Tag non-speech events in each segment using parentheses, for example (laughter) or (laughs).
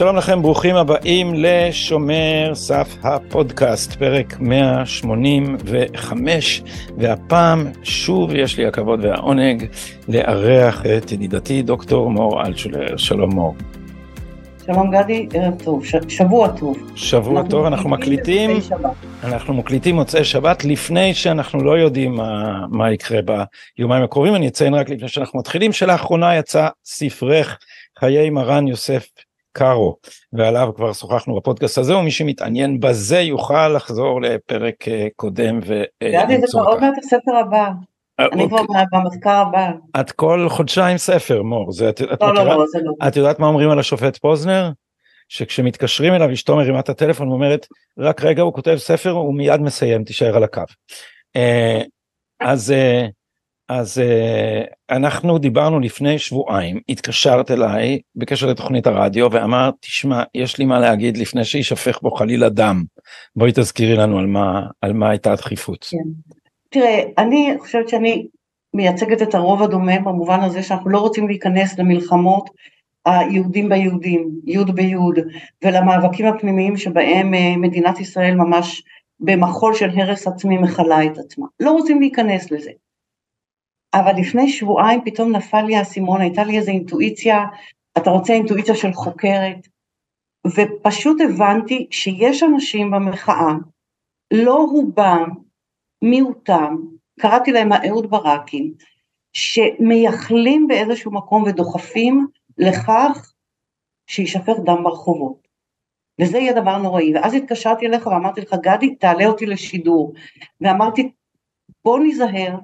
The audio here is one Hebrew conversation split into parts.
שלום לכם, ברוכים הבאים לשומר סף הפודקאסט, פרק 185, והפעם שוב יש לי הכבוד והעונג לארח את ידידתי דוקטור מור אלטשולר. שלום מור. שלום גדי, ערב טוב, ש- שבוע טוב. שבוע טוב, אנחנו מקליטים. אנחנו מקליטים מוצאי שבת לפני שאנחנו לא יודעים מה, מה יקרה ביומיים הקרובים, אני אציין רק לפני שאנחנו מתחילים, שלאחרונה יצא ספרך חיי מרן יוסף קארו, ועליו כבר שוחחנו בפודקאסט הזה, ומי שמתעניין בזה יוכל לחזור לפרק אה, קודם גדי, זה ולמצוא כבר עוד. מעט הספר הבא. אני כבר במחקר הבא. את כל חודשיים ספר, מור, זה, את, את, לא, מכירה- לא, לא, זה לא. את יודעת מה אומרים על השופט פוזנר? שכשמתקשרים אליו אשתו מרימה את הטלפון ואומרת רק רגע הוא כותב ספר הוא מיד מסיים תישאר על הקו. אה, אז אה, אז אה, אנחנו דיברנו לפני שבועיים התקשרת אליי בקשר לתוכנית הרדיו ואמרת תשמע יש לי מה להגיד לפני שישפך בו חלילה דם בואי תזכירי לנו על מה על מה הייתה הדחיפות. תראה, אני חושבת שאני מייצגת את הרוב הדומה במובן הזה שאנחנו לא רוצים להיכנס למלחמות היהודים ביהודים, יהוד ביהוד, ולמאבקים הפנימיים שבהם אה, מדינת ישראל ממש במחול של הרס עצמי מכלה את עצמה. לא רוצים להיכנס לזה. אבל לפני שבועיים פתאום נפל לי האסימון, הייתה לי איזו אינטואיציה, אתה רוצה אינטואיציה של חוקרת, ופשוט הבנתי שיש אנשים במחאה, לא רובם, מיעוטם, קראתי להם האהוד ברקים, שמייחלים באיזשהו מקום ודוחפים לכך שיישפך דם ברחובות. וזה יהיה דבר נוראי. ואז התקשרתי אליך ואמרתי לך, גדי, תעלה אותי לשידור. ואמרתי, בוא ניזהר,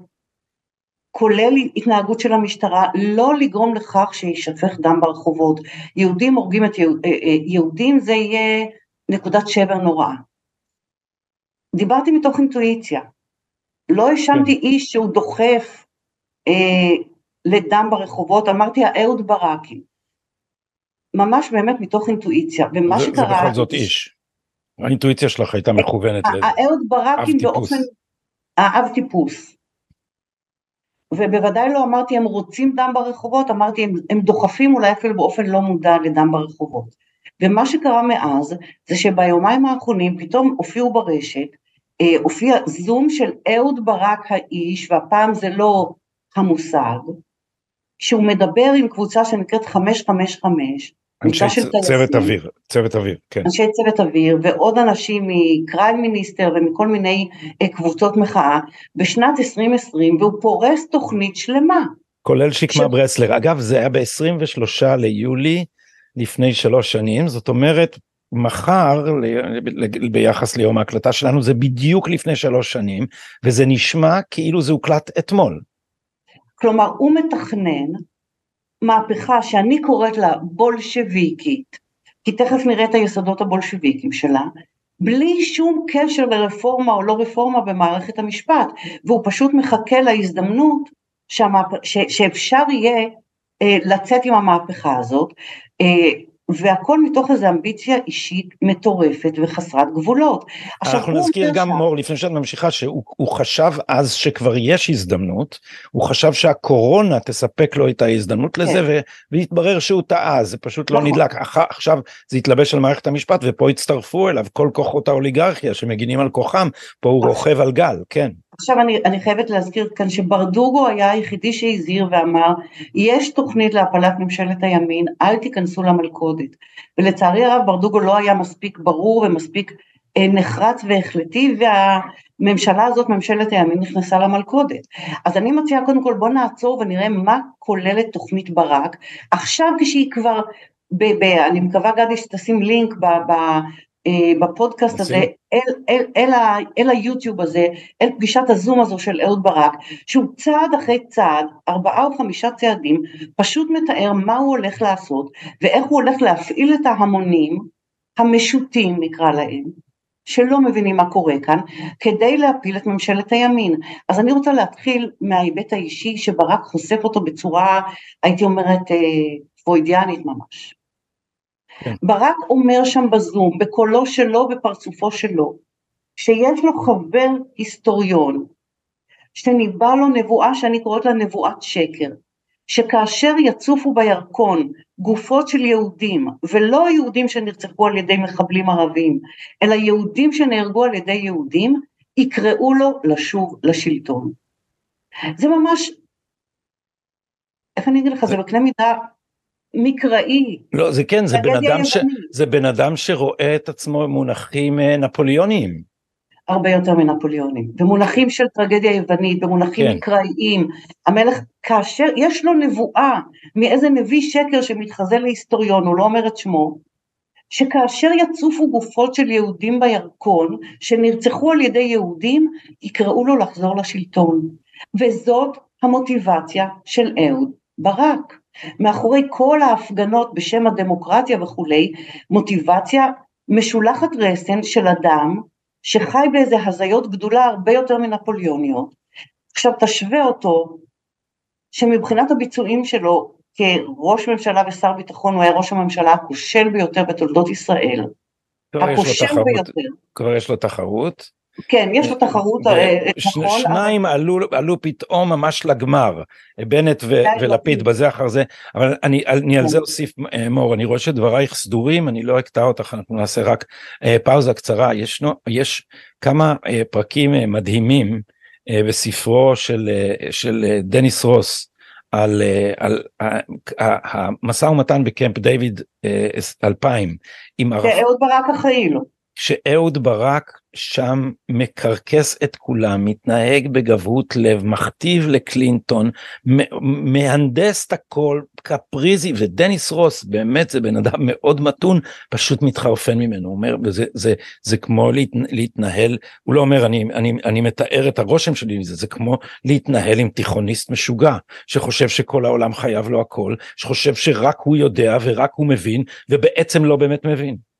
כולל התנהגות של המשטרה, לא לגרום לכך שיישפך דם ברחובות. יהודים הורגים את יהוד, אה, אה, יהודים, זה יהיה נקודת שבר נוראה. דיברתי מתוך אינטואיציה. לא האשמתי איש שהוא דוחף אה, לדם ברחובות, אמרתי האהוד ברקים. ממש באמת מתוך אינטואיציה. ומה זה, זה שקרה... בכל זאת איש. האינטואיציה שלך הייתה מכוונת לזה. האהוד ברקים. באופן... האב טיפוס. ובוודאי לא אמרתי הם רוצים דם ברחובות, אמרתי הם, הם דוחפים אולי אפילו באופן לא מודע לדם ברחובות. ומה שקרה מאז זה שביומיים האחרונים פתאום הופיעו ברשת, אה, הופיע זום של אהוד ברק האיש, והפעם זה לא המושג, שהוא מדבר עם קבוצה שנקראת 555, אנשי צ- צוות. אוויר, צוות אוויר, כן. אנשי צוות אוויר ועוד אנשים מקריים מיניסטר ומכל מיני אה, קבוצות מחאה בשנת 2020 והוא פורס תוכנית שלמה. כולל שקמה ש- ברסלר. אגב, זה היה ב-23 ליולי לפני שלוש שנים, זאת אומרת, מחר, ביחס ליום ההקלטה שלנו, זה בדיוק לפני שלוש שנים, וזה נשמע כאילו זה הוקלט אתמול. כלומר הוא מתכנן מהפכה שאני קוראת לה בולשביקית, כי תכף נראה את היסודות הבולשביקים שלה, בלי שום קשר לרפורמה או לא רפורמה במערכת המשפט, והוא פשוט מחכה להזדמנות שהמהפ... ש... שאפשר יהיה אה, לצאת עם המהפכה הזאת, אה, והכל מתוך איזו אמביציה אישית מטורפת וחסרת גבולות. עכשיו, אנחנו נזכיר גם שם- מור לפני שאת ממשיכה שהוא הוא חשב אז שכבר יש הזדמנות הוא חשב שהקורונה תספק לו את ההזדמנות לזה ו- והתברר שהוא טעה זה פשוט לא כן. נכון. נדלק אח- עכשיו זה התלבש על מערכת המשפט ופה הצטרפו אליו כל כוחות האוליגרכיה שמגינים על כוחם פה הוא. רוכב על גל כן עכשיו אני, אני חייבת להזכיר כאן שברדוגו היה היחידי שהזהיר ואמר יש תוכנית להפלת ממשלת הימין אל תיכנסו למלכודת. ולצערי הרב ברדוגו לא היה מספיק ברור ומספיק אה, נחרץ והחלטי והממשלה הזאת ממשלת הימין נכנסה למלכודת. אז אני מציעה קודם כל בוא נעצור ונראה מה כוללת תוכנית ברק. עכשיו כשהיא כבר ב- ב- אני מקווה גדי שתשים לינק ב, ב, בפודקאסט הזה. אל, אל, אל, ה, אל היוטיוב הזה, אל פגישת הזום הזו של אהוד ברק, שהוא צעד אחרי צעד, ארבעה או חמישה צעדים, פשוט מתאר מה הוא הולך לעשות, ואיך הוא הולך להפעיל את ההמונים, המשוטים נקרא להם, שלא מבינים מה קורה כאן, כדי להפיל את ממשלת הימין. אז אני רוצה להתחיל מההיבט האישי שברק חושף אותו בצורה, הייתי אומרת, אה, פרוידיאנית ממש. כן. ברק אומר שם בזום, בקולו שלו, בפרצופו שלו, שיש לו חבר היסטוריון, שניבא לו נבואה שאני קוראת לה נבואת שקר, שכאשר יצופו בירקון גופות של יהודים, ולא יהודים שנרצחו על ידי מחבלים ערבים, אלא יהודים שנהרגו על ידי יהודים, יקראו לו לשוב לשלטון. זה ממש, איך אני אגיד לך, זה בקנה מידה מקראי. לא, זה כן, זה בן, אדם ש... זה בן אדם שרואה את עצמו מונחים אה, נפוליוניים. הרבה יותר מנפוליונים, במונחים של טרגדיה יוונית, במונחים כן. מקראיים, המלך כאשר, יש לו נבואה מאיזה נביא שקר שמתחזה להיסטוריון, הוא לא אומר את שמו, שכאשר יצופו גופות של יהודים בירקון, שנרצחו על ידי יהודים, יקראו לו לחזור לשלטון. וזאת המוטיבציה של אהוד ברק. מאחורי כל ההפגנות בשם הדמוקרטיה וכולי, מוטיבציה משולחת רסן של אדם שחי באיזה הזיות גדולה הרבה יותר מנפוליוניות. עכשיו תשווה אותו, שמבחינת הביצועים שלו כראש ממשלה ושר ביטחון הוא היה ראש הממשלה הכושל ביותר בתולדות ישראל. הכושל ביותר. כבר יש לו תחרות. כן, יש לו תחרות, אה, נכון. שניים עלו, עלו פתאום ממש לגמר, בנט ו, ולפיד בזה אחר זה, אבל אני, אני על כן. זה אוסיף אה, מור, אני רואה שדברייך סדורים, אני לא אקטע אותך, אנחנו נעשה רק אה, פאוזה קצרה, ישנו, יש כמה פרקים מדהימים בספרו של, של דניס רוס, על, על המשא ומתן בקמפ דיוויד 2000 עם ערפאת. שאהוד ברק אחראי לו. שאהוד ברק שם מקרקס את כולם, מתנהג בגבהות לב, מכתיב לקלינטון, מהנדס את הכל, קפריזי, ודניס רוס, באמת זה בן אדם מאוד מתון, פשוט מתחרפן ממנו, הוא אומר, וזה זה, זה כמו להת, להתנהל, הוא לא אומר, אני, אני, אני מתאר את הרושם שלי מזה, זה כמו להתנהל עם תיכוניסט משוגע, שחושב שכל העולם חייב לו הכל, שחושב שרק הוא יודע ורק הוא מבין, ובעצם לא באמת מבין.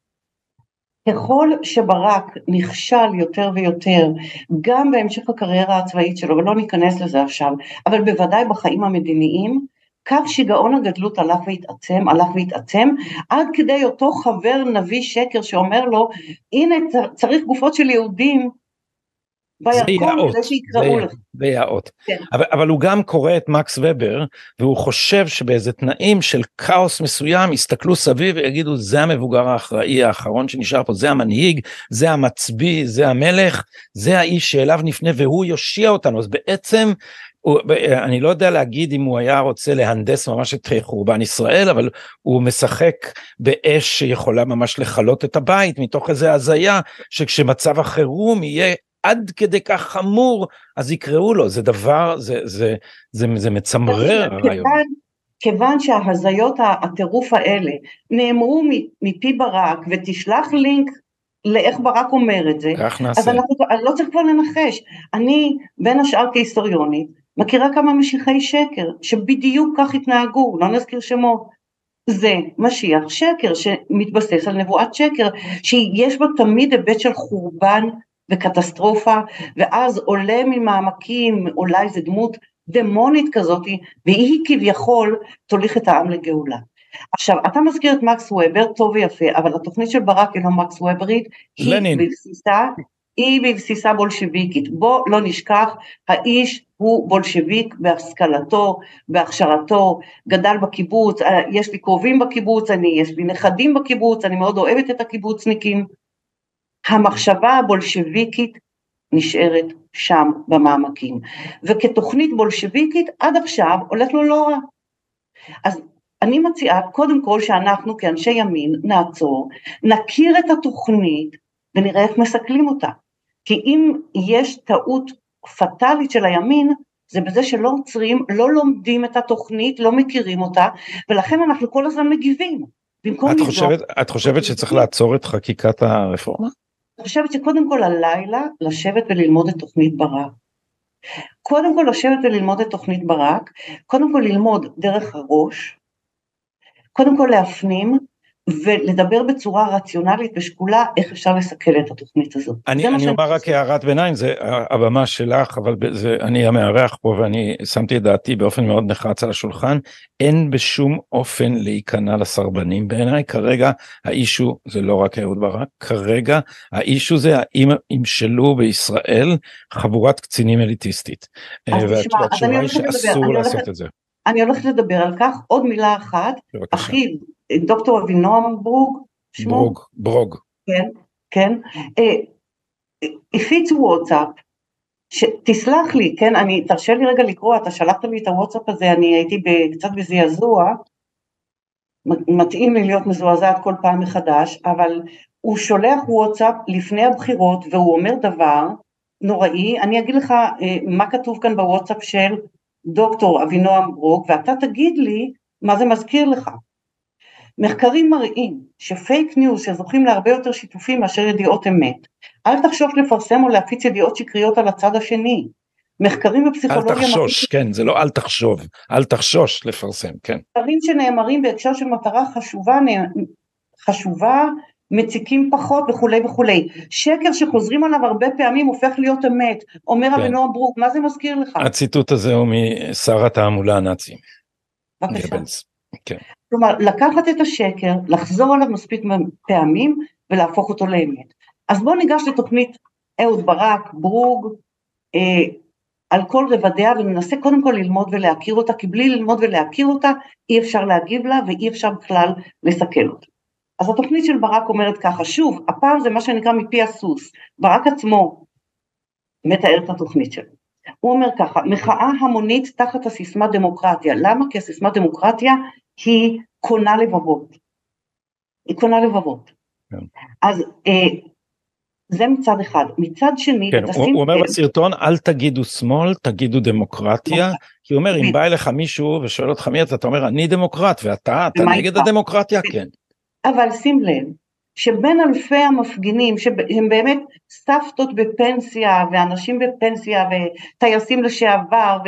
ככל שברק נכשל יותר ויותר, גם בהמשך הקריירה הצבאית שלו, ולא ניכנס לזה עכשיו, אבל בוודאי בחיים המדיניים, כך שיגעון הגדלות הלך והתעצם, הלך והתעצם, עד כדי אותו חבר נביא שקר שאומר לו, הנה צריך גופות של יהודים שיקראו לך. זה יאות. כן. אבל, אבל הוא גם קורא את מקס ובר והוא חושב שבאיזה תנאים של כאוס מסוים יסתכלו סביב ויגידו זה המבוגר האחראי האחרון שנשאר פה זה המנהיג זה המצביא זה המלך זה האיש שאליו נפנה והוא יושיע אותנו אז בעצם הוא, אני לא יודע להגיד אם הוא היה רוצה להנדס ממש את חורבן ישראל אבל הוא משחק באש שיכולה ממש לכלות את הבית מתוך איזה הזיה שכשמצב החירום יהיה עד כדי כך חמור, אז יקראו לו, זה דבר, זה, זה, זה, זה מצמרר הרעיון. כיוון שההזיות הטירוף האלה נאמרו מפי ברק ותשלח לינק לאיך ברק אומר את זה, כך נעשה. אז אנחנו לא צריך כבר לנחש. אני בין השאר כהיסטוריונית מכירה כמה משיחי שקר שבדיוק כך התנהגו, לא נזכיר שמות. זה משיח שקר שמתבסס על נבואת שקר שיש בה תמיד היבט של חורבן וקטסטרופה, ואז עולה ממעמקים, אולי איזה דמות דמונית כזאת, והיא כביכול תוליך את העם לגאולה. עכשיו, אתה מזכיר את מקס וובר, טוב ויפה, אבל התוכנית של ברק היא לא מקס ווברית, היא בבסיסה, היא בבסיסה בולשביקית. בוא לא נשכח, האיש הוא בולשביק בהשכלתו, בהכשרתו, גדל בקיבוץ, אה, יש לי קרובים בקיבוץ, אני, יש לי נכדים בקיבוץ, אני מאוד אוהבת את הקיבוצניקים, המחשבה הבולשביקית נשארת שם במעמקים. וכתוכנית בולשביקית עד עכשיו הולך לו לא רע. אז אני מציעה קודם כל שאנחנו כאנשי ימין נעצור, נכיר את התוכנית ונראה איך מסכלים אותה. כי אם יש טעות פטאלית של הימין, זה בזה שלא עוצרים, לא לומדים את התוכנית, לא מכירים אותה, ולכן אנחנו כל הזמן מגיבים. את חושבת, את חושבת שצריך לעצור את חקיקת הרפורמה? אני חושבת שקודם כל הלילה לשבת וללמוד את תוכנית ברק. קודם כל לשבת וללמוד את תוכנית ברק, קודם כל ללמוד דרך הראש, קודם כל להפנים ולדבר בצורה רציונלית ושקולה איך אפשר לסכל את התוכנית הזאת. אני, אני אומר רק הערת ביניים, זה הבמה שלך, אבל זה, אני המארח פה ואני שמתי את דעתי באופן מאוד נחרץ על השולחן, אין בשום אופן להיכנע לסרבנים בעיניי, כרגע האיש הוא, זה לא רק אהוד ברק, כרגע האיש הוא זה האם ימשלו בישראל חבורת קצינים אליטיסטית. והתשובה היא שאסור לעשות את זה. אני הולכת לדבר על כך, עוד מילה אחת, בבקשה. דוקטור אבינועם ברוג, שמו, ברוג, ברוג. כן, כן, אה, הפיצו וואטסאפ, שתסלח לי, כן, אני, תרשה לי רגע לקרוא, אתה שלחת לי את הוואטסאפ הזה, אני הייתי ב- קצת בזעזוע, מתאים לי להיות מזועזעת כל פעם מחדש, אבל הוא שולח וואטסאפ לפני הבחירות והוא אומר דבר נוראי, אני אגיד לך אה, מה כתוב כאן בוואטסאפ של דוקטור אבינועם ברוג, ואתה תגיד לי מה זה מזכיר לך. מחקרים מראים ש fake news שזוכים להרבה יותר שיתופים מאשר ידיעות אמת, אל תחשוש לפרסם או להפיץ ידיעות שקריות על הצד השני. מחקרים אל בפסיכולוגיה תחשוש, כן, זה לא אל תחשוב, אל תחשוש לפרסם, כן. מחקרים שנאמרים בהקשר של מטרה חשובה, נ- חשובה, מציקים פחות וכולי וכולי. שקר שחוזרים עליו הרבה פעמים הופך להיות אמת, אומר כן. אבינועם ברוק, מה זה מזכיר לך? הציטוט הזה הוא משר התעמולה הנאצי, בבקשה. כן, כלומר, לקחת את השקר, לחזור עליו מספיק פעמים ולהפוך אותו לאמת. אז בואו ניגש לתוכנית אהוד ברק, ברוג, אה, על כל רבדיה וננסה קודם כל ללמוד ולהכיר אותה, כי בלי ללמוד ולהכיר אותה אי אפשר להגיב לה ואי אפשר בכלל לסכל אותה. אז התוכנית של ברק אומרת ככה, שוב, הפעם זה מה שנקרא מפי הסוס, ברק עצמו מתאר את התוכנית שלו. הוא אומר ככה, מחאה המונית תחת הסיסמה דמוקרטיה, למה? כי הסיסמה דמוקרטיה היא קונה לבבות. היא קונה לבבות. כן. אז אה, זה מצד אחד. מצד שני, כן, הוא, הוא אומר לב- בסרטון אל תגידו שמאל, תגידו דמוקרטיה, כי הוא אומר אם. בא אליך מישהו ושואל אותך מי אתה, אתה אומר אני דמוקרט ואתה, אתה נגד? הדמוקרטיה. כן, אבל שים לב, שבין אלפי המפגינים, שהם באמת סבתות בפנסיה, ואנשים בפנסיה, וטייסים לשעבר,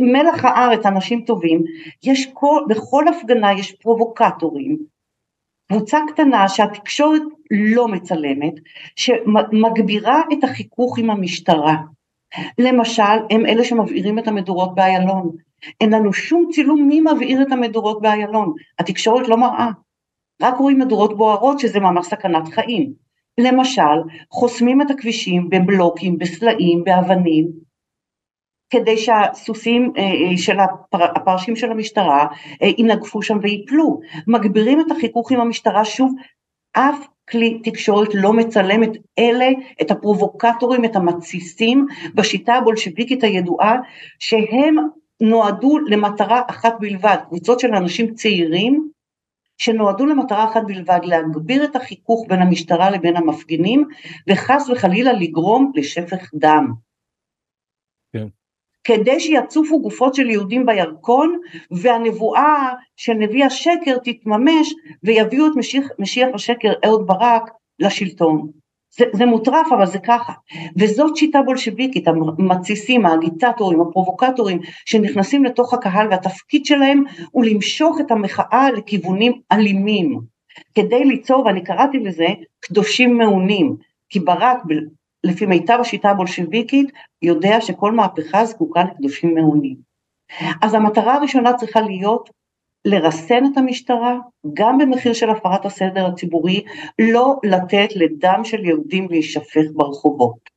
ומלח הארץ, אנשים טובים, יש כל, בכל הפגנה יש פרובוקטורים, קבוצה קטנה שהתקשורת לא מצלמת, שמגבירה את החיכוך עם המשטרה. למשל, הם אלה שמבעירים את המדורות באיילון. אין לנו שום צילום מי מבעיר את המדורות באיילון, התקשורת לא מראה. רק רואים מדורות בוערות שזה ממש סכנת חיים. למשל, חוסמים את הכבישים בבלוקים, בסלעים, באבנים, כדי שהסוסים אה, אה, של הפר, הפרשים של המשטרה אה, ינגפו שם ויפלו. מגבירים את החיכוך עם המשטרה שוב, אף כלי תקשורת לא מצלם את אלה, את הפרובוקטורים, את המתסיסים, בשיטה הבולשביקית הידועה, שהם נועדו למטרה אחת בלבד, קבוצות של אנשים צעירים, שנועדו למטרה אחת בלבד, להגביר את החיכוך בין המשטרה לבין המפגינים, וחס וחלילה לגרום לשפך דם. כן. כדי שיצופו גופות של יהודים בירקון, והנבואה של נביא השקר תתממש, ויביאו את משיח, משיח השקר אהוד ברק לשלטון. זה, זה מוטרף, אבל זה ככה. וזאת שיטה בולשביקית, המתסיסים, האגיטטורים, הפרובוקטורים, שנכנסים לתוך הקהל, והתפקיד שלהם הוא למשוך את המחאה לכיוונים אלימים, כדי ליצור, ואני קראתי לזה, קדושים מעונים, כי ברק, לפי מיטב השיטה הבולשביקית, יודע שכל מהפכה זקוקה לקדושים מעונים. אז המטרה הראשונה צריכה להיות לרסן את המשטרה, גם במחיר של הפרת הסדר הציבורי, לא לתת לדם של יהודים להישפך ברחובות.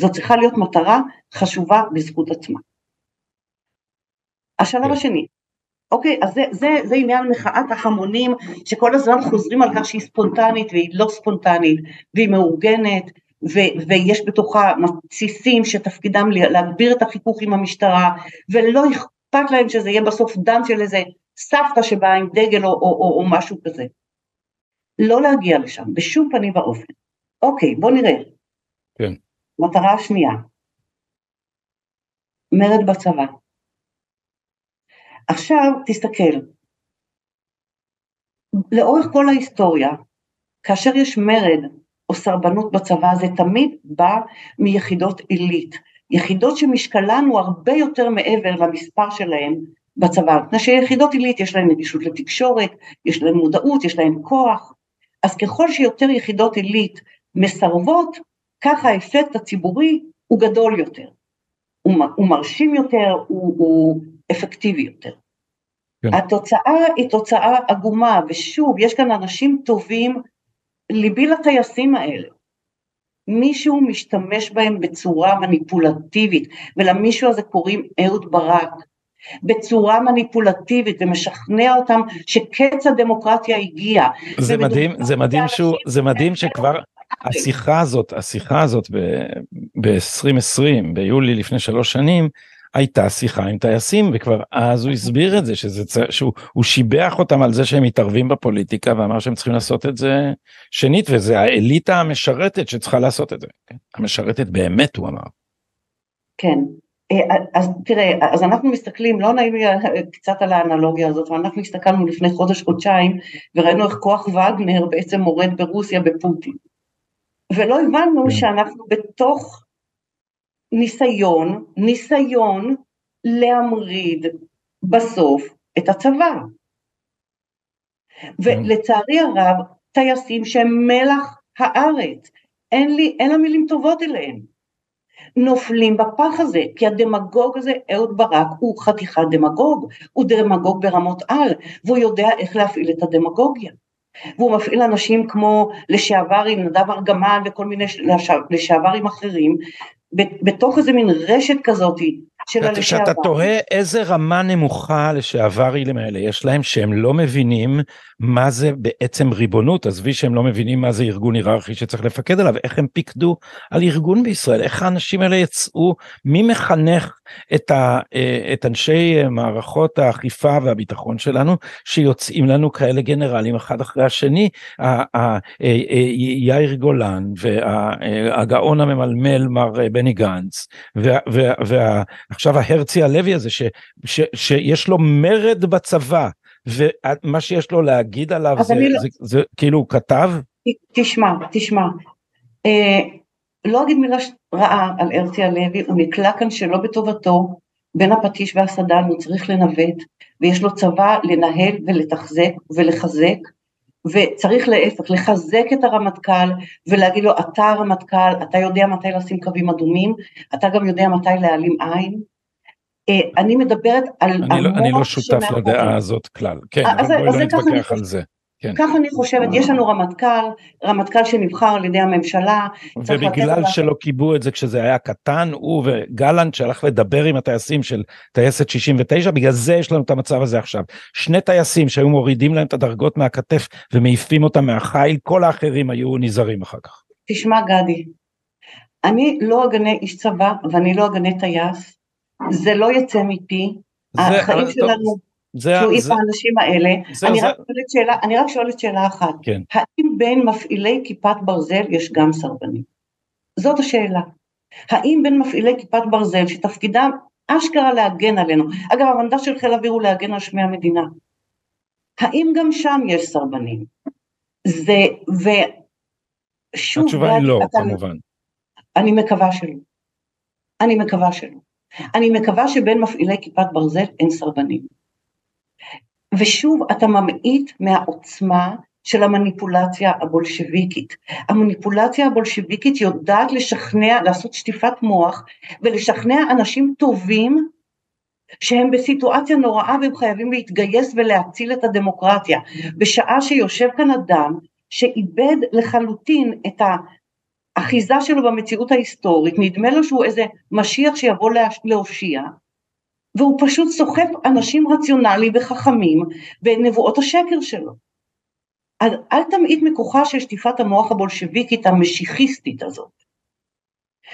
זו צריכה להיות מטרה חשובה בזכות עצמה. השלב השני, אוקיי, אז זה, זה, זה עניין מחאת ההמונים, שכל הזמן חוזרים על כך שהיא ספונטנית והיא לא ספונטנית, והיא מאורגנת, ו- ויש בתוכה מתסיסים שתפקידם להגביר את החיכוך עם המשטרה, ולא אכפת להם שזה יהיה בסוף דם של איזה סבתא שבאה עם דגל או, או, או, או משהו כזה. לא להגיע לשם, בשום פנים ואופן. אוקיי, בוא נראה. כן. מטרה השנייה, מרד בצבא. עכשיו תסתכל, לאורך כל ההיסטוריה, כאשר יש מרד או סרבנות בצבא, זה תמיד בא מיחידות עילית, יחידות שמשקלן הוא הרבה יותר מעבר למספר שלהן בצבא, מפני שיחידות עילית יש להן נגישות לתקשורת, יש להן מודעות, יש להן כוח, אז ככל שיותר יחידות עילית מסרבות, ככה האפקט הציבורי הוא גדול יותר, הוא, הוא מרשים יותר, הוא, הוא אפקטיבי יותר. כן. התוצאה היא תוצאה עגומה, ושוב, יש כאן אנשים טובים, ליבי לטייסים האלה. מישהו משתמש בהם בצורה מניפולטיבית, ולמישהו הזה קוראים אהוד ברק, בצורה מניפולטיבית ומשכנע אותם שקץ הדמוקרטיה הגיע. זה מדהים, זה מדהים שהוא, זה מדהים שכבר השיחה הזאת, השיחה הזאת ב-2020, ביולי לפני שלוש שנים, הייתה שיחה עם טייסים וכבר אז הוא הסביר את זה שזה שהוא שיבח אותם על זה שהם מתערבים בפוליטיקה ואמר שהם צריכים לעשות את זה שנית וזה האליטה המשרתת שצריכה לעשות את זה כן? המשרתת באמת הוא אמר. כן אז תראה אז אנחנו מסתכלים לא נעים לי אה, קצת על האנלוגיה הזאת אבל אנחנו הסתכלנו לפני חודש חודשיים וראינו איך כוח וגנר בעצם מורד ברוסיה בפוטין ולא הבנו כן. שאנחנו בתוך ניסיון, ניסיון להמריד בסוף את הצבא. ולצערי הרב, טייסים שהם מלח הארץ, אין לי, אין לה מילים טובות אליהם, נופלים בפח הזה, כי הדמגוג הזה, אהוד ברק, הוא חתיכת דמגוג, הוא דמגוג ברמות על, והוא יודע איך להפעיל את הדמגוגיה. והוא מפעיל אנשים כמו לשעברים, נדב ארגמן וכל מיני לשעברים אחרים, בתוך איזה מין רשת כזאתי של הלשעבר. שאתה תוהה איזה רמה נמוכה לשעברים האלה יש להם שהם לא מבינים מה זה בעצם ריבונות עזבי שהם לא מבינים מה זה ארגון היררכי שצריך לפקד עליו איך הם פיקדו על ארגון בישראל איך האנשים האלה יצאו מי מחנך את, ה, אה, את אנשי מערכות האכיפה והביטחון שלנו שיוצאים לנו כאלה גנרלים אחד אחרי השני אה, אה, יאיר גולן והגאון הממלמל מר בני גנץ ועכשיו ההרצי הלוי הזה ש, ש, שיש לו מרד בצבא ומה שיש לו להגיד עליו זה, לא... זה, זה, זה כאילו הוא כתב? תשמע, תשמע, אה, לא אגיד מילה רעה על הרצי הלוי, הוא נקלע כאן שלא בטובתו, בין הפטיש והסדן הוא צריך לנווט, ויש לו צבא לנהל ולתחזק ולחזק, וצריך להפך, לחזק את הרמטכ"ל ולהגיד לו, אתה הרמטכ"ל, אתה יודע מתי לשים קווים אדומים, אתה גם יודע מתי להעלים עין, אני מדברת על אני לא, אני לא שותף לדעה הזאת כלל, כן, אז, אבל בואי לא נתווכח על זה. כן. ככה אני חושבת, יש לנו רמטכ"ל, רמטכ"ל שנבחר על ידי הממשלה. ובגלל שלא קיבלו את זה כשזה היה קטן, הוא וגלנט שהלך לדבר עם הטייסים של טייסת 69, בגלל זה יש לנו את המצב הזה עכשיו. שני טייסים שהיו מורידים להם את הדרגות מהכתף ומעיפים אותם מהחיל, כל האחרים היו נזהרים אחר כך. תשמע גדי, אני לא אגנה איש צבא ואני לא אגנה טייס, זה לא יצא מפי, החיים שלנו תלויים באנשים האלה, זה, אני, זה... רק שאלה, אני רק שואלת שאלה אחת, כן. האם בין מפעילי כיפת ברזל יש גם סרבנים? זאת השאלה. האם בין מפעילי כיפת ברזל שתפקידם אשכרה להגן עלינו, אגב המנדט של חיל האוויר הוא להגן על שמי המדינה, האם גם שם יש סרבנים? זה, ושוב, התשובה היא לא, כמובן. אני מקווה שלא. אני מקווה שלא. אני מקווה שבין מפעילי כיפת ברזל אין סרבנים. ושוב אתה ממעיט מהעוצמה של המניפולציה הבולשביקית. המניפולציה הבולשביקית יודעת לשכנע, לעשות שטיפת מוח ולשכנע אנשים טובים שהם בסיטואציה נוראה והם חייבים להתגייס ולהציל את הדמוקרטיה. בשעה שיושב כאן אדם שאיבד לחלוטין את האחיזה שלו במציאות ההיסטורית, נדמה לו שהוא איזה משיח שיבוא להושיע, והוא פשוט סוחף אנשים רציונליים וחכמים בנבואות השקר שלו. אז אל תמעיט מכוחה של שטיפת המוח הבולשביקית המשיחיסטית הזאת,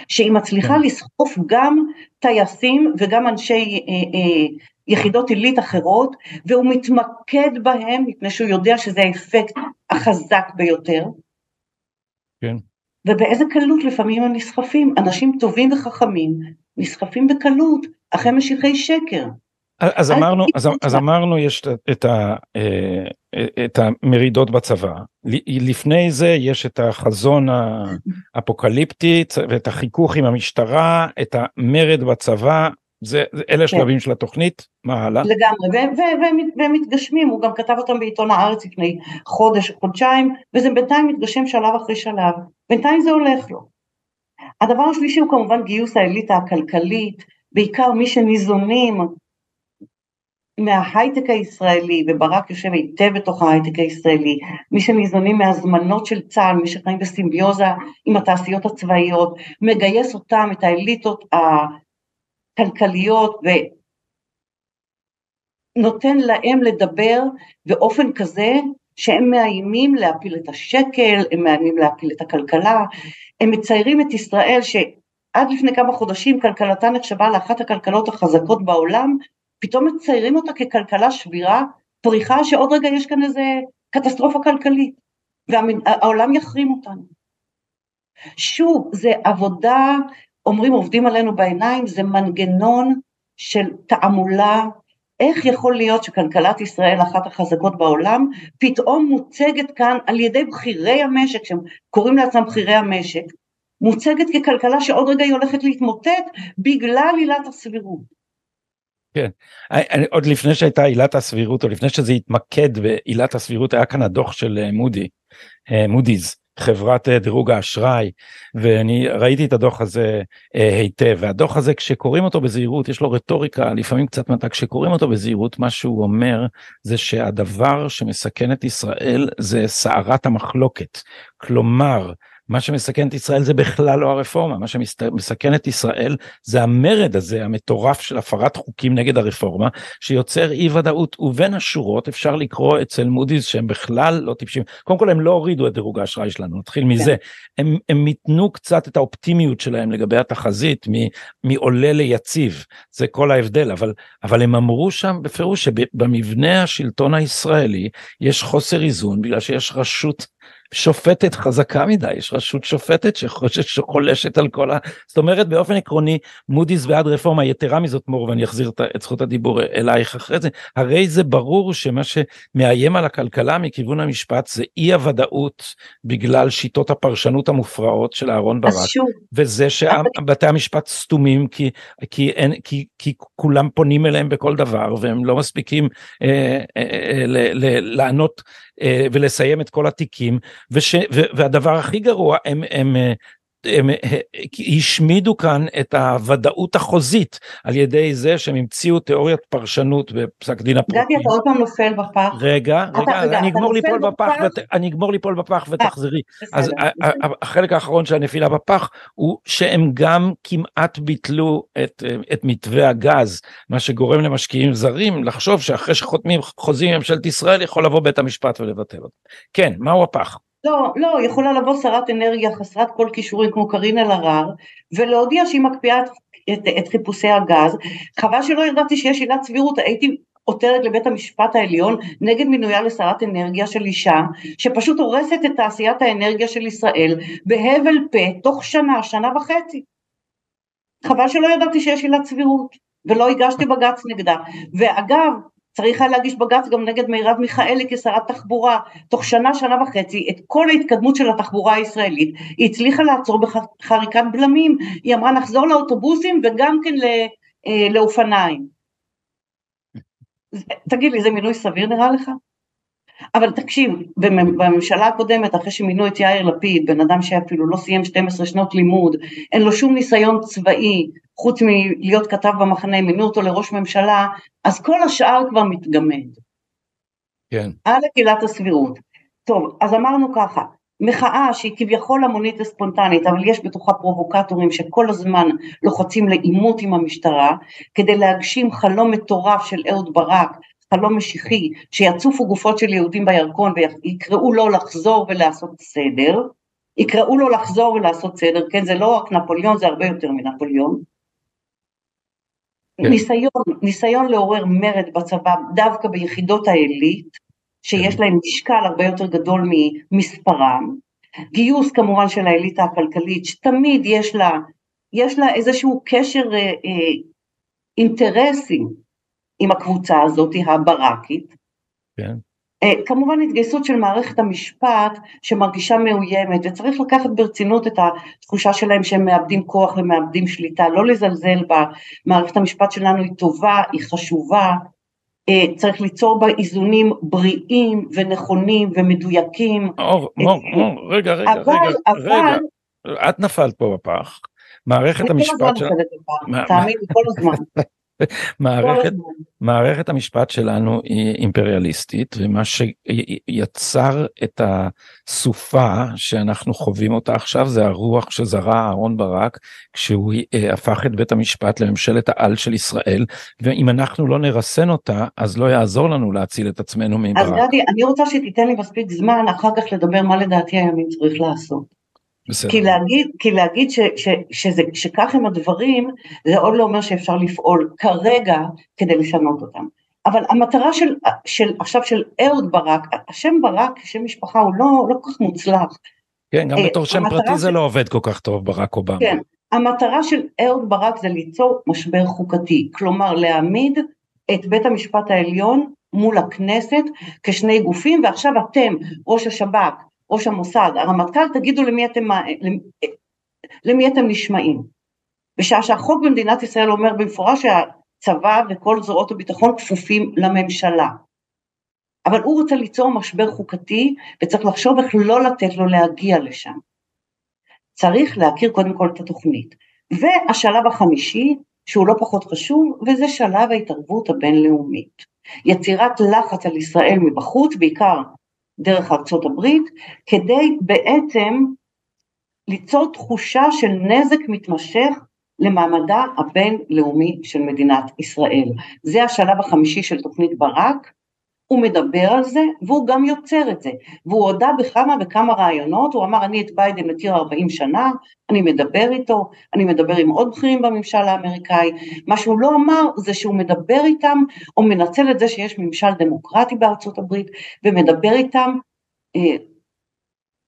שהיא מצליחה כן. לסחוף גם טייסים וגם אנשי אה, אה, יחידות עילית אחרות, והוא מתמקד בהם מפני שהוא יודע שזה האפקט החזק ביותר. כן. ובאיזה קלות לפעמים הם נסחפים, אנשים טובים וחכמים נסחפים בקלות אחרי משיחי שקר. אז אמרנו, אז, אז אמרנו יש את, ה, אה, את המרידות בצבא, לפני זה יש את החזון האפוקליפטי ואת החיכוך עם המשטרה, את המרד בצבא, זה, אלה השלבים כן. של התוכנית, מה הלאה? לגמרי, והם מתגשמים, הוא גם כתב אותם בעיתון הארץ לפני חודש, חודשיים, וזה בינתיים מתגשם שלב אחרי שלב, בינתיים זה הולך לו. הדבר השלישי הוא כמובן גיוס האליטה הכלכלית, בעיקר מי שניזונים מההייטק הישראלי, וברק יושב היטב בתוך ההייטק הישראלי, מי שניזונים מהזמנות של צה"ל, מי שחיים בסימביוזה עם התעשיות הצבאיות, מגייס אותם, את האליטות הכלכליות, נותן להם לדבר באופן כזה שהם מאיימים להפיל את השקל, הם מאיימים להפיל את הכלכלה, הם מציירים את ישראל שעד לפני כמה חודשים כלכלתה נחשבה לאחת הכלכלות החזקות בעולם, פתאום מציירים אותה ככלכלה שבירה, פריחה שעוד רגע יש כאן איזה קטסטרופה כלכלית, והעולם יחרים אותנו. שוב, זה עבודה, אומרים עובדים עלינו בעיניים, זה מנגנון של תעמולה, איך יכול להיות שכלכלת ישראל, אחת החזקות בעולם, פתאום מוצגת כאן על ידי בכירי המשק, שהם קוראים לעצמם בכירי המשק, מוצגת ככלכלה שעוד רגע היא הולכת להתמוטט בגלל עילת הסבירות. כן, אני, עוד לפני שהייתה עילת הסבירות, או לפני שזה התמקד בעילת הסבירות, היה כאן הדוח של אה, מודי, אה, מודי'ס, חברת אה, דירוג האשראי ואני ראיתי את הדוח הזה אה, היטב. והדוח הזה כשקוראים אותו בזהירות יש לו רטוריקה לפעמים קצת מתה כשקוראים אותו בזהירות מה שהוא אומר זה שהדבר שמסכן את ישראל זה סערת המחלוקת. כלומר מה שמסכן את ישראל זה בכלל לא הרפורמה, מה שמסכן את ישראל זה המרד הזה המטורף של הפרת חוקים נגד הרפורמה, שיוצר אי ודאות, ובין השורות אפשר לקרוא אצל מודי'ס שהם בכלל לא טיפשים, קודם כל הם לא הורידו את דירוג האשראי שלנו, נתחיל מזה, כן. הם, הם מיתנו קצת את האופטימיות שלהם לגבי התחזית מעולה ליציב, זה כל ההבדל, אבל, אבל הם אמרו שם בפירוש שבמבנה השלטון הישראלי יש חוסר איזון בגלל שיש רשות שופטת חזקה מדי, יש רשות שופטת שחולשת על כל ה... זאת אומרת באופן עקרוני מודי'ס בעד רפורמה יתרה מזאת מור ואני אחזיר את זכות הדיבור אלייך אחרי זה, הרי זה ברור שמה שמאיים על הכלכלה מכיוון המשפט זה אי הוודאות בגלל שיטות הפרשנות המופרעות של אהרון ברק, וזה שבתי המשפט סתומים כי, כי, אין, כי, כי כולם פונים אליהם בכל דבר והם לא מספיקים אה, אה, אה, ל, ל, לענות אה, ולסיים את כל התיקים וש, והדבר הכי גרוע הם, הם אה, הם השמידו כאן את הוודאות החוזית על ידי זה שהם המציאו תיאוריית פרשנות בפסק דין הפרטי. גדי אתה עוד פעם נופל בפח. רגע, רגע, אני אגמור ליפול בפח, אני אגמור ליפול בפח ותחזרי. אז החלק האחרון של הנפילה בפח הוא שהם גם כמעט ביטלו את, את מתווה הגז, מה שגורם למשקיעים זרים לחשוב שאחרי שחותמים חוזים עם ממשלת ישראל יכול לבוא בית המשפט ולבטל אותו. כן, מהו הפח? לא, לא, יכולה לבוא שרת אנרגיה חסרת כל כישורים כמו קארין אלהרר ולהודיע שהיא מקפיאה את, את, את חיפושי הגז, חבל שלא ידעתי שיש עילת סבירות, הייתי עותרת לבית המשפט העליון נגד מינויה לשרת אנרגיה של אישה שפשוט הורסת את תעשיית האנרגיה של ישראל בהבל פה תוך שנה, שנה וחצי. חבל שלא ידעתי שיש עילת סבירות ולא הגשתי בג"ץ נגדה. ואגב, צריך היה להגיש בג"ץ גם נגד מירב מיכאלי כשרת תחבורה, תוך שנה, שנה וחצי, את כל ההתקדמות של התחבורה הישראלית, היא הצליחה לעצור בחריקת בלמים, היא אמרה נחזור לאוטובוסים וגם כן אה, לאופניים. תגיד לי, זה מינוי סביר נראה לך? אבל תקשיב, בממשלה הקודמת, אחרי שמינו את יאיר לפיד, בן אדם שאפילו לא סיים 12 שנות לימוד, אין לו שום ניסיון צבאי, חוץ מלהיות כתב במחנה, מינו אותו לראש ממשלה, אז כל השאר כבר מתגמד. כן. על עילת הסבירות. טוב, אז אמרנו ככה, מחאה שהיא כביכול המונית וספונטנית, אבל יש בתוכה פרובוקטורים שכל הזמן לוחצים לעימות עם המשטרה, כדי להגשים חלום מטורף של אהוד ברק, חלום משיחי, שיצופו גופות של יהודים בירקון ויקראו לו לחזור ולעשות סדר, יקראו לו לחזור ולעשות סדר, כן, זה לא רק נפוליאון, זה הרבה יותר מנפוליאון. כן. ניסיון, ניסיון לעורר מרד בצבא דווקא ביחידות העילית, שיש כן. להם משקל הרבה יותר גדול ממספרם, גיוס כמובן של האליטה הכלכלית, שתמיד יש לה, יש לה איזשהו קשר אה, אה, אינטרסים עם הקבוצה הזאת, הברקית. כן. אה, כמובן התגייסות של מערכת המשפט שמרגישה מאוימת וצריך לקחת ברצינות את התחושה שלהם שהם מאבדים כוח ומאבדים שליטה, לא לזלזל בה, מערכת המשפט שלנו היא טובה, היא חשובה, אה, צריך ליצור בה איזונים בריאים ונכונים ומדויקים. אור, מור, מור, רגע, רגע, אבל, רגע, אבל, רגע, את נפלת פה בפח, מערכת המשפט שלנו, תאמין לי כל הזמן. (laughs) (laughs) מערכת, מערכת המשפט שלנו היא אימפריאליסטית ומה שיצר את הסופה שאנחנו חווים אותה עכשיו זה הרוח שזרה אהרון ברק כשהוא אה, הפך את בית המשפט לממשלת העל של ישראל ואם אנחנו לא נרסן אותה אז לא יעזור לנו להציל את עצמנו מברק. אז גדי אני רוצה שתיתן לי מספיק זמן אחר כך לדבר מה לדעתי הימין צריך לעשות. בסדר. כי להגיד, כי להגיד ש, ש, שזה, שכך הם הדברים, זה עוד לא אומר שאפשר לפעול כרגע כדי לשנות אותם. אבל המטרה של, של עכשיו של אהוד ברק, השם ברק, שם משפחה הוא לא, לא כל כך מוצלח. כן, גם בתור שם פרטי זה לא עובד כל כך טוב, ברק אובמה. כן, המטרה של אהוד ברק זה ליצור משבר חוקתי, כלומר להעמיד את בית המשפט העליון מול הכנסת כשני גופים, ועכשיו אתם, ראש השב"כ, ראש המוסד, הרמטכ"ל, תגידו למי אתם, למי אתם נשמעים. בשעה שהחוק במדינת ישראל אומר במפורש שהצבא וכל זרועות הביטחון כפופים לממשלה. אבל הוא רוצה ליצור משבר חוקתי וצריך לחשוב איך לא לתת לו להגיע לשם. צריך להכיר קודם כל את התוכנית. והשלב החמישי, שהוא לא פחות חשוב, וזה שלב ההתערבות הבינלאומית. יצירת לחץ על ישראל מבחוץ, בעיקר דרך ארצות הברית, כדי בעצם ליצור תחושה של נזק מתמשך למעמדה הבינלאומי של מדינת ישראל. זה השלב החמישי של תוכנית ברק, הוא מדבר על זה והוא גם יוצר את זה, והוא הודה בכמה וכמה רעיונות, הוא אמר אני את ביידן מכיר 40 שנה, אני מדבר איתו, אני מדבר עם עוד בכירים בממשל האמריקאי, מה שהוא לא אמר זה שהוא מדבר איתם, או מנצל את זה שיש ממשל דמוקרטי בארצות הברית, ומדבר איתם אה,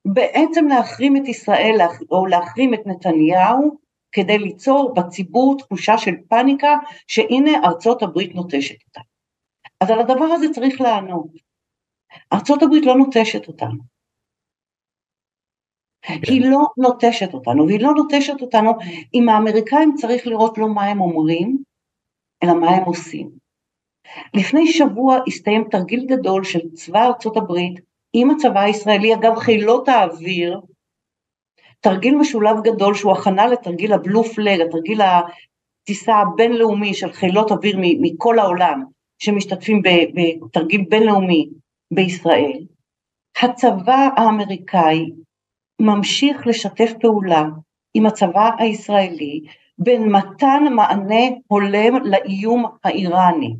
בעצם להחרים את ישראל או להחרים את נתניהו כדי ליצור בציבור תחושה של פאניקה שהנה ארצות הברית נוטשת אותה. אז על הדבר הזה צריך לענות. ארצות הברית לא נוטשת אותנו. כן. היא לא נוטשת אותנו, והיא לא נוטשת אותנו אם האמריקאים צריך לראות לא מה הם אומרים, אלא מה הם עושים. לפני שבוע הסתיים תרגיל גדול של צבא ארצות הברית עם הצבא הישראלי, אגב חילות האוויר, תרגיל משולב גדול שהוא הכנה לתרגיל הבלו פלג, התרגיל הטיסה הבינלאומי של חילות אוויר מכל העולם, שמשתתפים בתרגיל בינלאומי בישראל, הצבא האמריקאי ממשיך לשתף פעולה עם הצבא הישראלי במתן מענה הולם לאיום האיראני.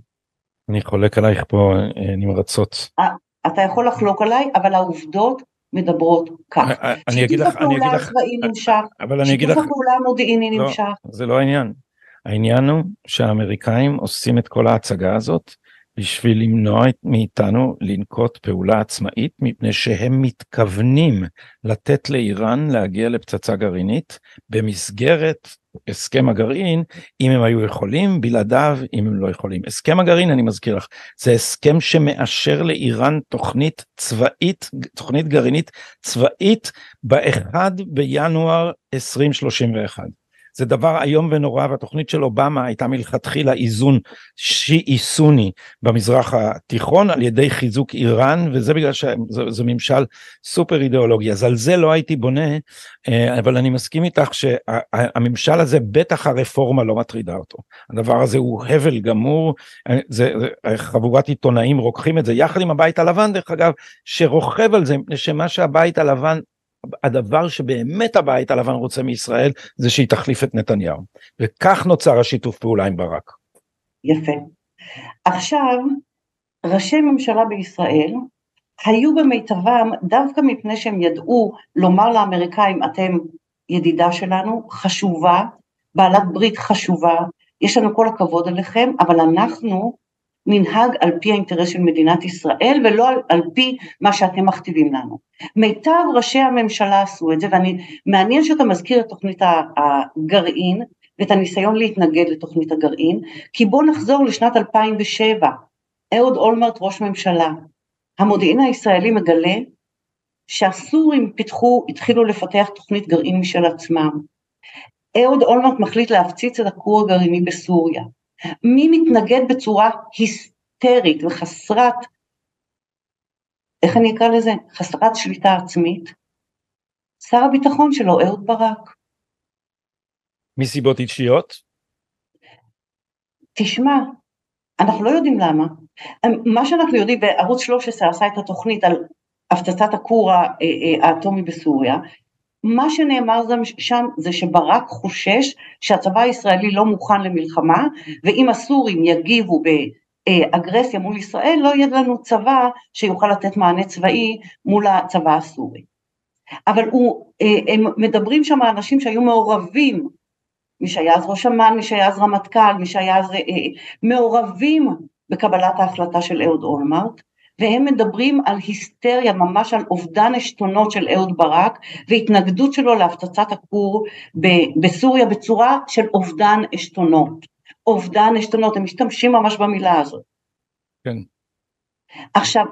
אני חולק עלייך פה אה, נמרצות. אה, אתה יכול לחלוק עליי, אבל העובדות מדברות כך. אה, אני אגיד לך, אני אגיד לך, אבל אני אגיד לך, שיתוף הפעולה המודיעיני לא, נמשך. זה לא העניין. העניין הוא שהאמריקאים עושים את כל ההצגה הזאת בשביל למנוע מאיתנו לנקוט פעולה עצמאית מפני שהם מתכוונים לתת לאיראן להגיע לפצצה גרעינית במסגרת הסכם הגרעין אם הם היו יכולים בלעדיו אם הם לא יכולים הסכם הגרעין אני מזכיר לך זה הסכם שמאשר לאיראן תוכנית צבאית תוכנית גרעינית צבאית באחד בינואר 2031. זה דבר איום ונורא והתוכנית של אובמה הייתה מלכתחילה איזון שיעי סוני במזרח התיכון על ידי חיזוק איראן וזה בגלל שזה ממשל סופר אידיאולוגי. אז על זה לא הייתי בונה אה, אבל אני מסכים איתך שהממשל הזה בטח הרפורמה לא מטרידה אותו. הדבר הזה הוא הבל גמור אה, זה, זה חבורת עיתונאים רוקחים את זה יחד עם הבית הלבן דרך אגב שרוכב על זה מפני שמה שהבית הלבן הדבר שבאמת הבית הלבן רוצה מישראל זה שהיא תחליף את נתניהו וכך נוצר השיתוף פעולה עם ברק. יפה. עכשיו ראשי ממשלה בישראל היו במיטבם דווקא מפני שהם ידעו לומר לאמריקאים אתם ידידה שלנו חשובה בעלת ברית חשובה יש לנו כל הכבוד עליכם אבל אנחנו ננהג על פי האינטרס של מדינת ישראל ולא על, על פי מה שאתם מכתיבים לנו. מיטב ראשי הממשלה עשו את זה ואני מעניין שאתה מזכיר את תוכנית הגרעין ואת הניסיון להתנגד לתוכנית הגרעין כי בוא נחזור לשנת 2007 אהוד אולמרט ראש ממשלה. המודיעין הישראלי מגלה שהסורים פיתחו התחילו לפתח תוכנית גרעין משל עצמם. אהוד אולמרט מחליט להפציץ את הכור הגרעיני בסוריה מי מתנגד בצורה היסטרית וחסרת, איך אני אקרא לזה? חסרת שליטה עצמית? שר הביטחון שלו, אהוד ברק. מסיבות אישיות? תשמע, אנחנו לא יודעים למה. מה שאנחנו יודעים, וערוץ 13 עשה את התוכנית על הפצצת הכור האטומי בסוריה, מה שנאמר שם זה שברק חושש שהצבא הישראלי לא מוכן למלחמה, ואם הסורים יגיבו באגרסיה מול ישראל, לא יהיה לנו צבא שיוכל לתת מענה צבאי מול הצבא הסורי. אבל הוא, הם מדברים שם אנשים שהיו מעורבים מי שהיה אז ראש אמ"ן, מי שהיה אז רמטכ"ל, מי שהיה אז אה, מעורבים בקבלת ההחלטה של אהוד אולמרט, והם מדברים על היסטריה, ממש על אובדן עשתונות של אהוד ברק והתנגדות שלו להפצצת הכור בסוריה בצורה של אובדן עשתונות. אובדן עשתונות, הם משתמשים ממש במילה הזאת. כן. עכשיו,